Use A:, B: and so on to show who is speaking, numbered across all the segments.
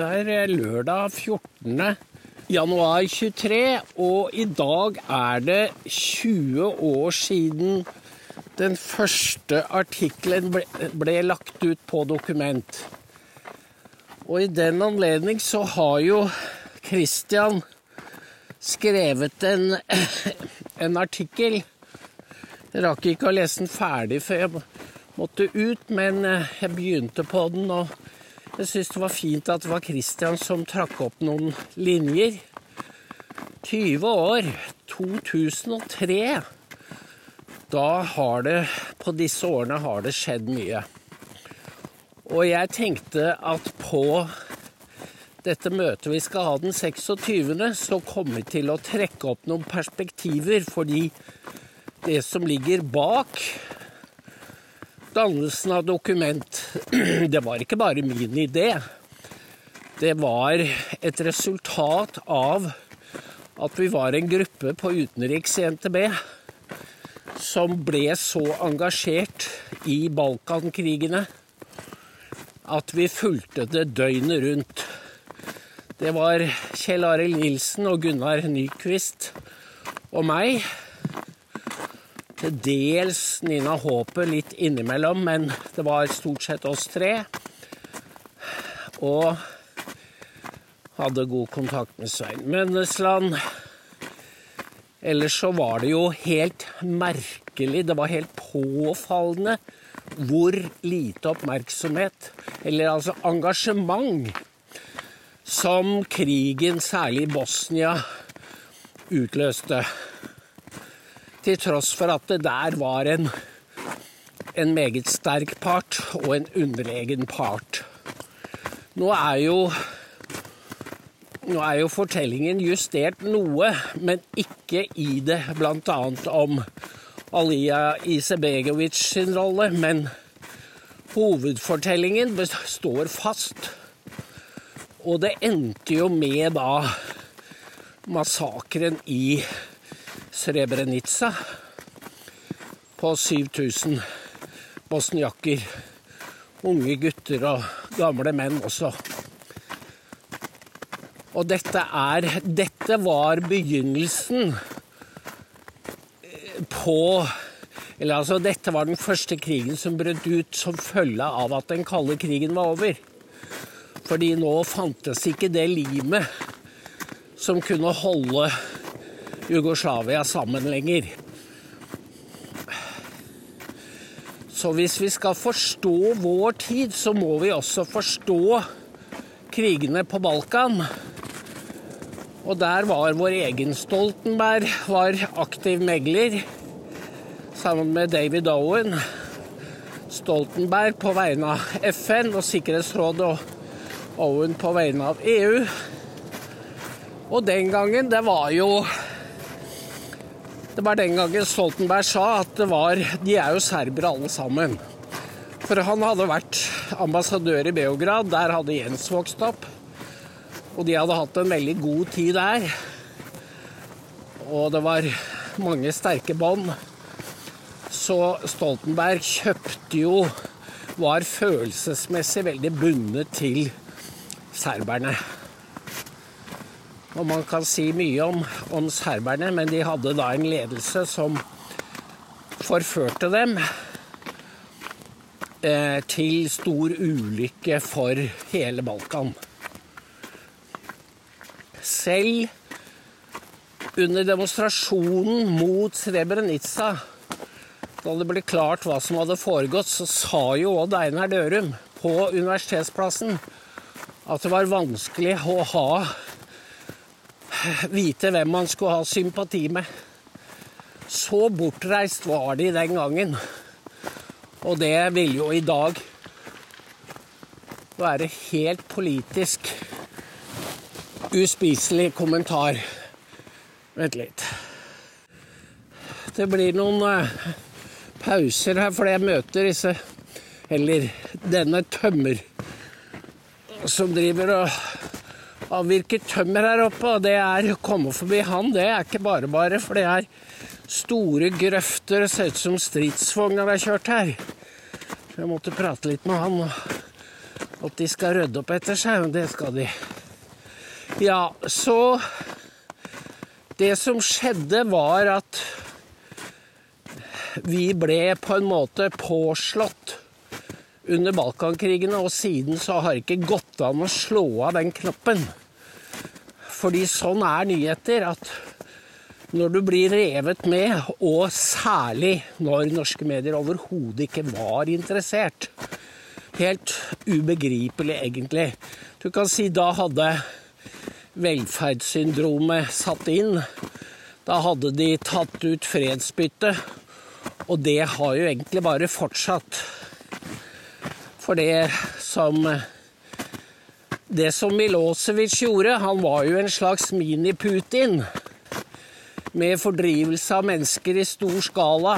A: Det er lørdag 14. januar 23, og i dag er det 20 år siden den første artikkelen ble, ble lagt ut på dokument. Og i den anledning så har jo Christian skrevet en, en artikkel. Jeg rakk ikke å lese den ferdig før jeg måtte ut, men jeg begynte på den. og jeg syns det var fint at det var Christian som trakk opp noen linjer. 20 år. 2003. Da har det På disse årene har det skjedd mye. Og jeg tenkte at på dette møtet vi skal ha den 26., så kommer vi til å trekke opp noen perspektiver, fordi det som ligger bak dannelsen av dokument, det var ikke bare min idé. Det var et resultat av at vi var en gruppe på utenriks i NTB som ble så engasjert i Balkankrigene at vi fulgte det døgnet rundt. Det var Kjell Arild Nilsen og Gunnar Nyquist og meg. Til dels Nina Håpet litt innimellom, men det var stort sett oss tre. Og hadde god kontakt med Svein Mønnesland. Ellers så var det jo helt merkelig, det var helt påfallende hvor lite oppmerksomhet, eller altså engasjement, som krigen, særlig i Bosnia, utløste. Til tross for at det der var en, en meget sterk part og en underlegen part. Nå er jo nå er jo fortellingen justert noe, men ikke i det bl.a. om Alija Isebegovic sin rolle. Men hovedfortellingen består fast. Og det endte jo med da massakren i Srebrenica på 7000 bosniakker. Unge gutter og gamle menn også. Og dette er Dette var begynnelsen på Eller altså, dette var den første krigen som brøt ut som følge av at den kalde krigen var over. Fordi nå fantes ikke det limet som kunne holde Jugoslavia sammen lenger. Så hvis vi skal forstå vår tid, så må vi også forstå krigene på Balkan. Og der var vår egen Stoltenberg var aktiv megler sammen med David Owen. Stoltenberg på vegne av FN og Sikkerhetsrådet og Owen på vegne av EU. Og den gangen, det var jo Det var den gangen Stoltenberg sa at var De er jo serbere alle sammen. For han hadde vært ambassadør i Beograd. Der hadde Jens vokst opp. Og de hadde hatt en veldig god tid der. Og det var mange sterke bånd. Så Stoltenberg kjøpte jo Var følelsesmessig veldig bundet til serberne. Og man kan si mye om, om serberne, men de hadde da en ledelse som forførte dem eh, til stor ulykke for hele Balkan. Selv under demonstrasjonen mot Srebrenica, da det ble klart hva som hadde foregått, så sa jo Odd Einar Dørum på Universitetsplassen at det var vanskelig å ha vite hvem man skulle ha sympati med. Så bortreist var de den gangen. Og det vil jo i dag være helt politisk uspiselig kommentar. Vent litt. Det blir noen uh, pauser her fordi jeg møter disse Eller denne tømmer som driver og avvirker tømmer her oppe. Og det er å komme forbi han, det er ikke bare bare, for det er store grøfter. Det ser ut som stridsvogner har kjørt her. Jeg måtte prate litt med han. At de skal rydde opp etter seg, og det skal de. Ja, så Det som skjedde, var at vi ble på en måte påslått under Balkankrigene, og siden så har det ikke gått an å slå av den knappen. Fordi sånn er nyheter, at når du blir revet med, og særlig når norske medier overhodet ikke var interessert Helt ubegripelig, egentlig. Du kan si da hadde velferdssyndromet satt inn. Da hadde de tatt ut fredsbytte, og det har jo egentlig bare fortsatt. For det som Det som Milosevic gjorde, han var jo en slags mini-Putin. Med fordrivelse av mennesker i stor skala.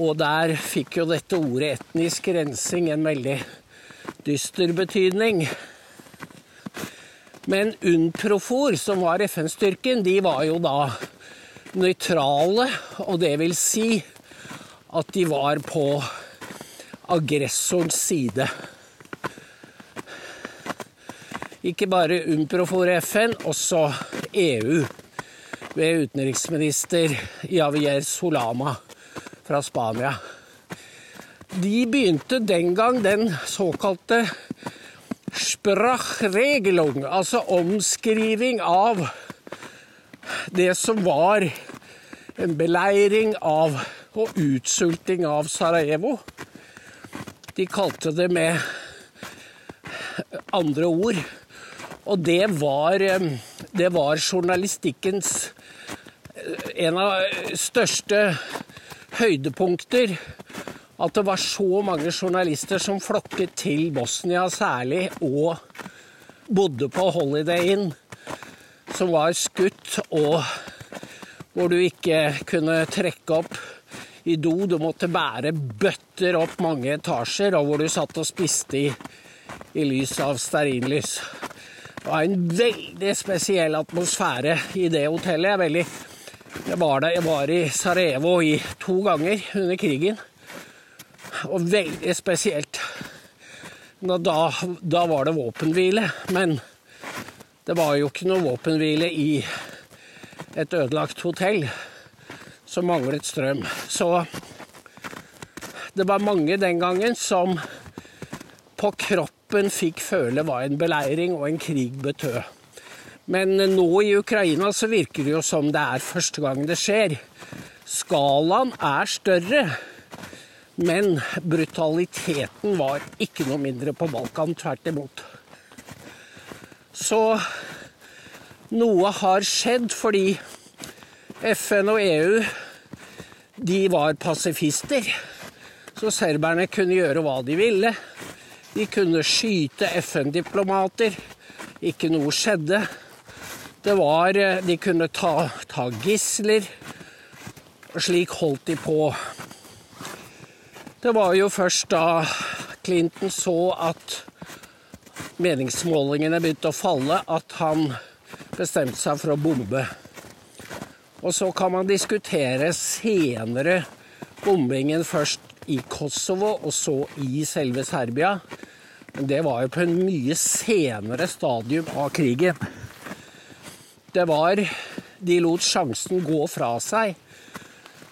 A: Og der fikk jo dette ordet etnisk rensing en veldig dyster betydning. Men UNPROFOR, som var FN-styrken, de var jo da nøytrale, og det vil si at de var på aggressorens side. Ikke bare UNPROFOR FN, også EU ved utenriksminister Javier Solama fra Spania. De begynte den gang den såkalte Sprachregelung, altså omskriving av det som var en beleiring av og utsulting av Sarajevo. De kalte det med andre ord. Og det var, det var journalistikkens en av største høydepunkter. At det var så mange journalister som flokket til Bosnia særlig, og bodde på Holiday Inn, som var skutt, og hvor du ikke kunne trekke opp i do. Du måtte bære bøtter opp mange etasjer, og hvor du satt og spiste i, i lys av stearinlys. Det var en veldig spesiell atmosfære i det hotellet. Jeg, veldig, jeg, var, der, jeg var i Sarajevo i to ganger under krigen. Og veldig spesielt. Da, da var det våpenhvile, men det var jo ikke noe våpenhvile i et ødelagt hotell som manglet strøm. Så det var mange den gangen som på kroppen fikk føle hva en beleiring og en krig betød. Men nå i Ukraina så virker det jo som det er første gang det skjer. Skalaen er større, men brutaliteten var ikke noe mindre på Balkan. Tvert imot. Så noe har skjedd fordi FN og EU de var pasifister. Så serberne kunne gjøre hva de ville. De kunne skyte FN-diplomater. Ikke noe skjedde. Det var De kunne ta, ta gisler. Slik holdt de på. Det var jo først da Clinton så at meningsmålingene begynte å falle, at han bestemte seg for å bombe og så kan man diskutere senere bombingen først i Kosovo og så i selve Serbia. Men det var jo på en mye senere stadium av krigen. Det var De lot sjansen gå fra seg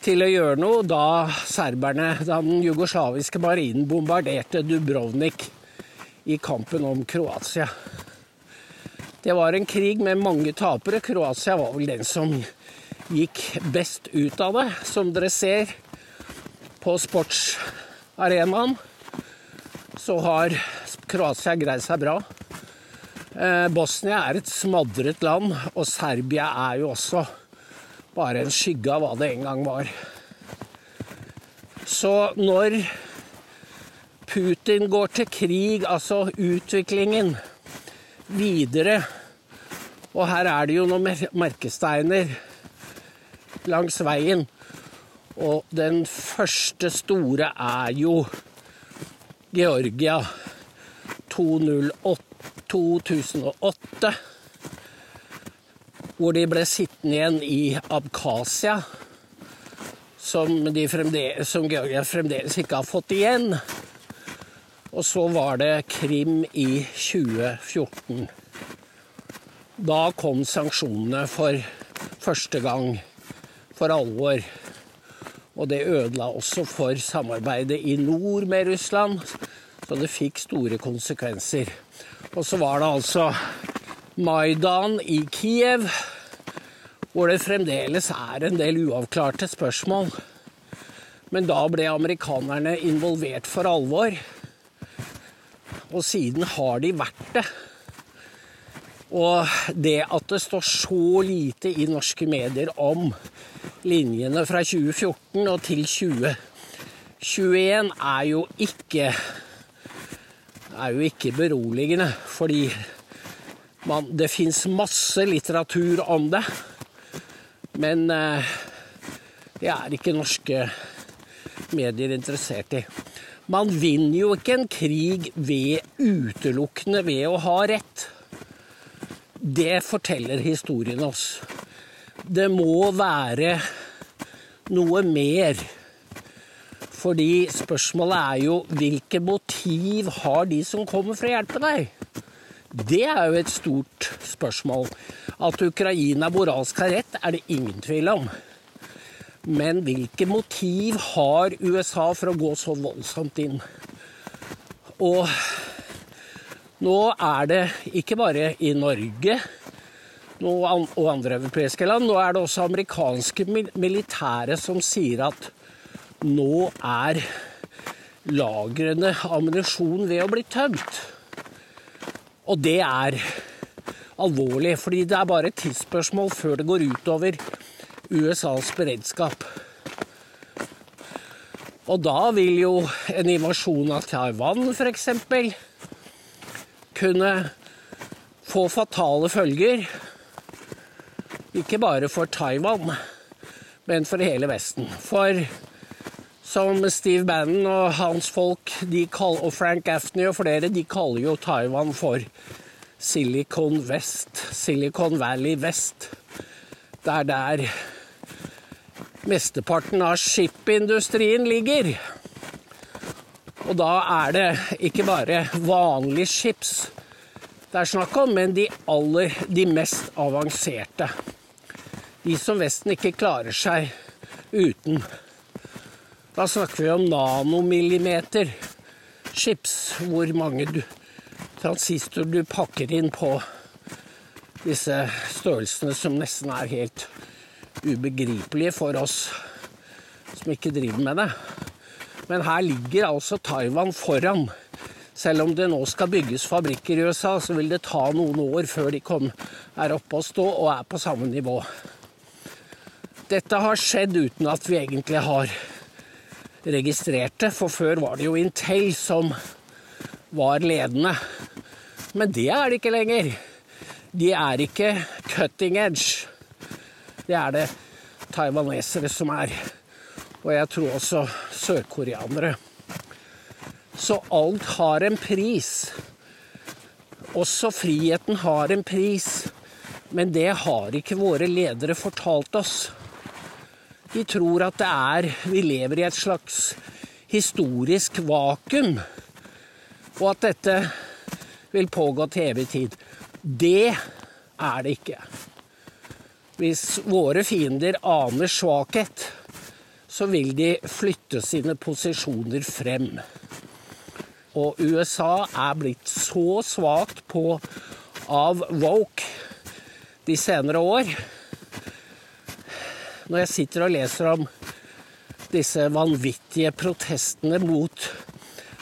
A: til å gjøre noe da serberne, da den jugoslaviske marinen bombarderte Dubrovnik i kampen om Kroatia. Det var en krig med mange tapere. Kroatia var vel den som gikk best ut av det, som dere ser på sportsarenaen. Så har Kroatia greid seg bra. Eh, Bosnia er et smadret land, og Serbia er jo også bare en skygge av hva det en gang var. Så når Putin går til krig, altså utviklingen videre Og her er det jo noen merkesteiner langs veien. Og den første store er jo Georgia 2008. Hvor de ble sittende igjen i Abkhasia, som, som Georgia fremdeles ikke har fått igjen. Og så var det Krim i 2014. Da kom sanksjonene for første gang for alvor. Og det ødela også for samarbeidet i nord med Russland, så det fikk store konsekvenser. Og så var det altså Maidan i Kiev, hvor det fremdeles er en del uavklarte spørsmål. Men da ble amerikanerne involvert for alvor. Og siden har de vært det. Og det at det står så lite i norske medier om linjene fra 2014 og til 2021, er jo ikke er jo ikke beroligende, fordi man, det fins masse litteratur om det. Men eh, det er ikke norske medier interessert i. Man vinner jo ikke en krig ved utelukkende ved å ha rett. Det forteller historien oss. Det må være noe mer. Fordi spørsmålet er jo hvilke motiv har de som kommer for å hjelpe deg? Det er jo et stort spørsmål. At Ukraina moralsk har rett, er det ingen tvil om. Men hvilke motiv har USA for å gå så voldsomt inn? Og nå er det ikke bare i Norge og andre europeiske land, nå er det også amerikanske militære som sier at nå er lagrene ammunisjon ved å bli tømt. Og det er alvorlig, fordi det er bare et tidsspørsmål før det går utover USAs beredskap. Og da vil jo en invasjon av Taiwan f.eks. kunne få fatale følger. Ikke bare for Taiwan, men for hele Vesten. For som Steve Bannon og hans folk kaller, og Frank Afney og flere, de kaller jo Taiwan for Silicon West. Silicon Valley Vest. Det er der mesteparten av skipindustrien ligger. Og da er det ikke bare vanlige skips det er snakk om, men de aller de mest avanserte. De som Vesten ikke klarer seg uten. Da snakker vi om nanomillimeter chips, hvor mange transistorer du pakker inn på disse størrelsene som nesten er helt ubegripelige for oss som ikke driver med det. Men her ligger altså Taiwan foran. Selv om det nå skal bygges fabrikker i USA, så vil det ta noen år før de er oppe og stå og er på samme nivå. Dette har skjedd uten at vi egentlig har registrert det, for før var det jo Intel som var ledende. Men det er det ikke lenger. De er ikke cutting edge. Det er det taiwanesere som er. Og jeg tror også sørkoreanere. Så alt har en pris. Også friheten har en pris. Men det har ikke våre ledere fortalt oss. De tror at det er Vi lever i et slags historisk vakuum. Og at dette vil pågå til evig tid. Det er det ikke. Hvis våre fiender aner svakhet, så vil de flytte sine posisjoner frem. Og USA er blitt så svakt på av woke de senere år. Når jeg sitter og leser om disse vanvittige protestene mot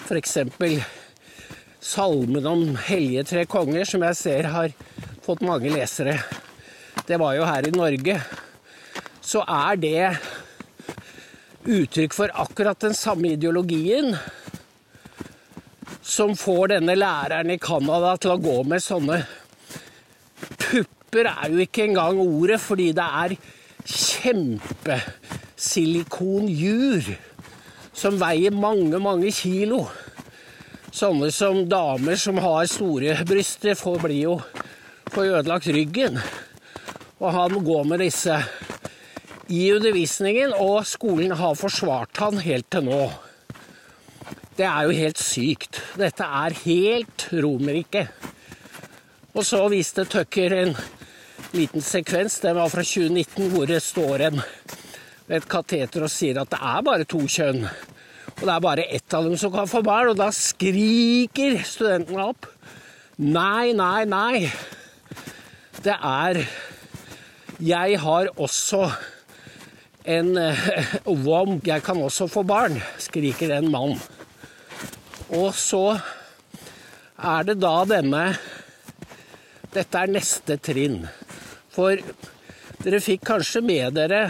A: f.eks. salmen om hellige tre konger, som jeg ser har fått mange lesere det var jo her i Norge, så er det uttrykk for akkurat den samme ideologien som får denne læreren i Canada til å gå med sånne Pupper er jo ikke engang ordet, fordi det er kjempesilikonjur som veier mange, mange kilo. Sånne som damer som har store bryster, får bli jo får ødelagt ryggen. Og han går med disse i undervisningen, og skolen har forsvart han helt til nå. Det er jo helt sykt. Dette er helt Romerike. Og så viste Tucker en liten sekvens, den var fra 2019, hvor det står en ved et kateter og sier at det er bare to kjønn. Og det er bare ett av dem som kan få barn, og da skriker studentene opp. Nei, nei, nei. Det er Jeg har også en Wom, jeg kan også få barn, skriker en mann. Og så er det da denne Dette er neste trinn. For dere fikk kanskje med dere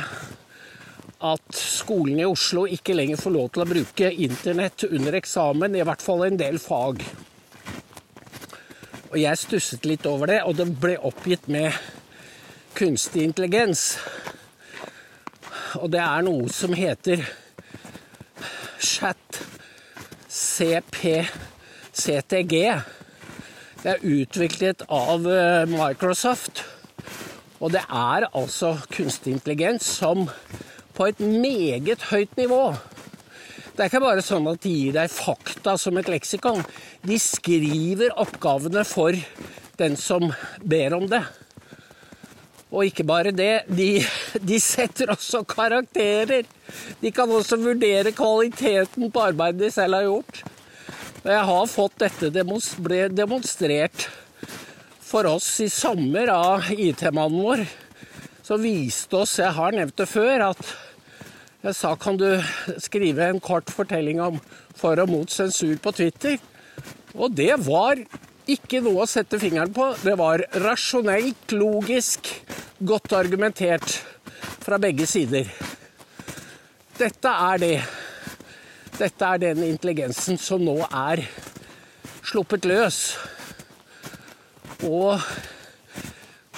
A: at skolen i Oslo ikke lenger får lov til å bruke internett under eksamen, i hvert fall en del fag. Og jeg stusset litt over det, og det ble oppgitt med kunstig intelligens. Og det er noe som heter chat CPCTG. Det er utviklet av eh, Microsoft. Og det er altså kunstig intelligens som på et meget høyt nivå Det er ikke bare sånn at de gir deg fakta som et leksikon. De skriver oppgavene for den som ber om det. Og ikke bare det, de, de, setter også karakterer. De kan også vurdere kvaliteten på arbeidet de selv har gjort. Og jeg har fått dette demonstrert for oss i sommer av IT-mannen vår, som viste oss Jeg har nevnt det før, at jeg sa kan du skrive en kort fortelling om for og mot sensur på Twitter? Og det var ikke noe å sette fingeren på. Det var rasjonelt, logisk, godt argumentert fra begge sider. Dette er det. Dette er den intelligensen som nå er sluppet løs. Og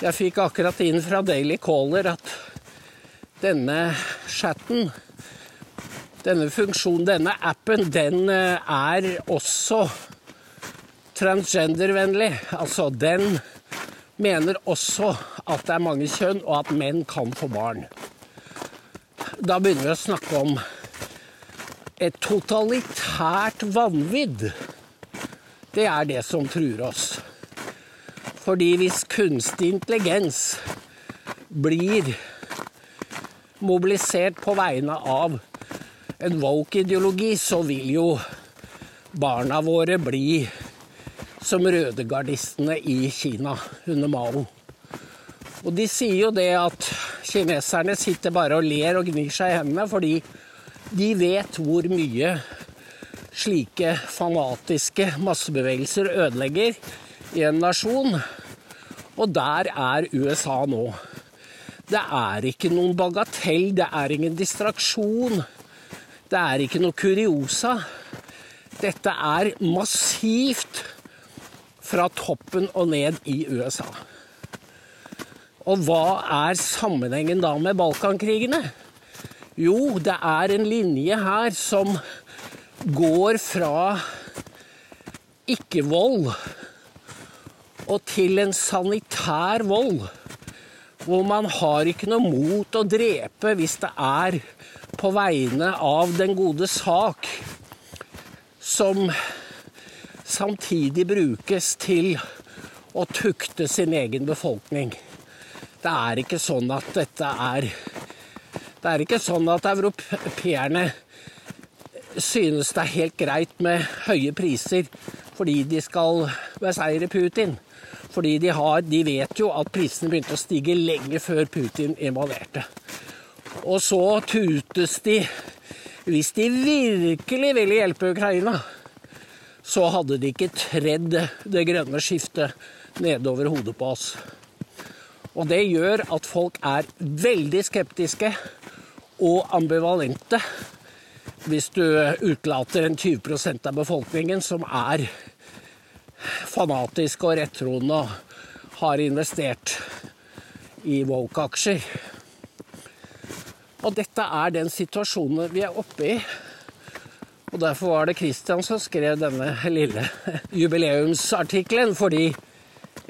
A: jeg fikk akkurat inn fra Daily Caller at denne chatten, denne funksjonen, denne appen, den eh, er også transgendervennlig. Altså, den mener også at det er mange kjønn, og at menn kan få barn. Da begynner vi å snakke om et totalitært vanvidd. Det er det som truer oss. Fordi hvis kunstig intelligens blir mobilisert på vegne av en woke-ideologi, så vil jo barna våre bli som rødegardistene i Kina under Mao. Og de sier jo det at kineserne sitter bare og ler og gnir seg i hendene fordi de vet hvor mye slike fanatiske massebevegelser ødelegger i en nasjon. Og der er USA nå. Det er ikke noen bagatell, det er ingen distraksjon. Det er ikke noe kuriosa. Dette er massivt fra toppen og ned i USA. Og hva er sammenhengen da med Balkankrigene? Jo, det er en linje her som går fra ikke-vold og til en sanitær vold. Hvor man har ikke noe mot å drepe hvis det er på vegne av den gode sak som samtidig brukes til å tukte sin egen befolkning. Det er ikke sånn at dette er Det er ikke sånn at europeerne synes det er helt greit med høye priser fordi de skal beseire Putin. Fordi de, har, de vet jo at prisene begynte å stige lenge før Putin invaderte. Og så tutes de hvis de virkelig ville hjelpe Ukraina så hadde de ikke tredd det grønne skiftet nedover hodet på oss. Og det gjør at folk er veldig skeptiske og ambivalente hvis du utelater en 20% av befolkningen som er fanatisk og rettroende har investert i woke-aksjer. Og dette er den situasjonen vi er oppe i. Og Derfor var det Christian som skrev denne lille jubileumsartikkelen. Fordi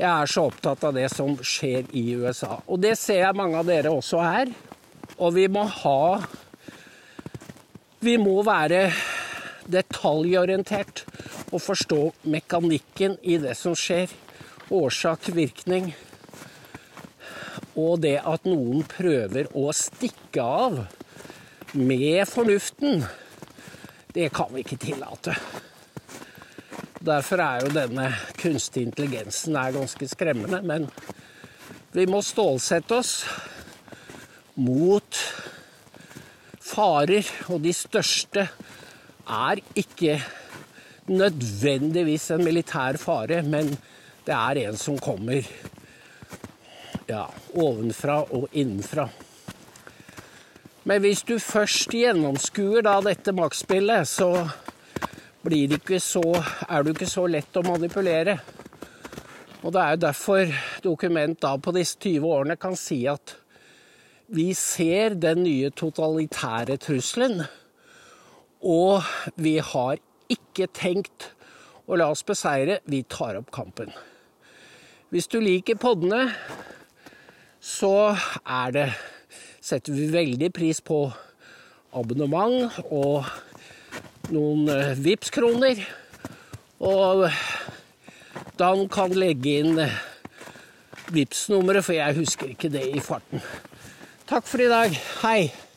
A: jeg er så opptatt av det som skjer i USA. Og det ser jeg mange av dere også her. Og vi må ha Vi må være detaljorientert og forstå mekanikken i det som skjer. Årsak, virkning. Og det at noen prøver å stikke av med fornuften, det kan vi ikke tillate. Derfor er jo denne kunstig intelligensen ganske skremmende. Men vi må stålsette oss mot farer, og de største er ikke nødvendigvis en militær fare, men det er en som kommer ja, ovenfra og innenfra. Men hvis du først gjennomskuer da dette maktspillet, så blir det ikke så, er du ikke så lett å manipulere. Og det er jo derfor Dokument da på disse 20 årene kan si at vi ser den nye totalitære trusselen, og vi har ikke tenkt å la oss beseire, vi tar opp kampen. Hvis du liker poddene, så er det setter vi veldig pris på abonnement og noen eh, Vipps-kroner. Og Dan kan legge inn eh, Vipps-nummeret, for jeg husker ikke det i farten. Takk for i dag. Hei.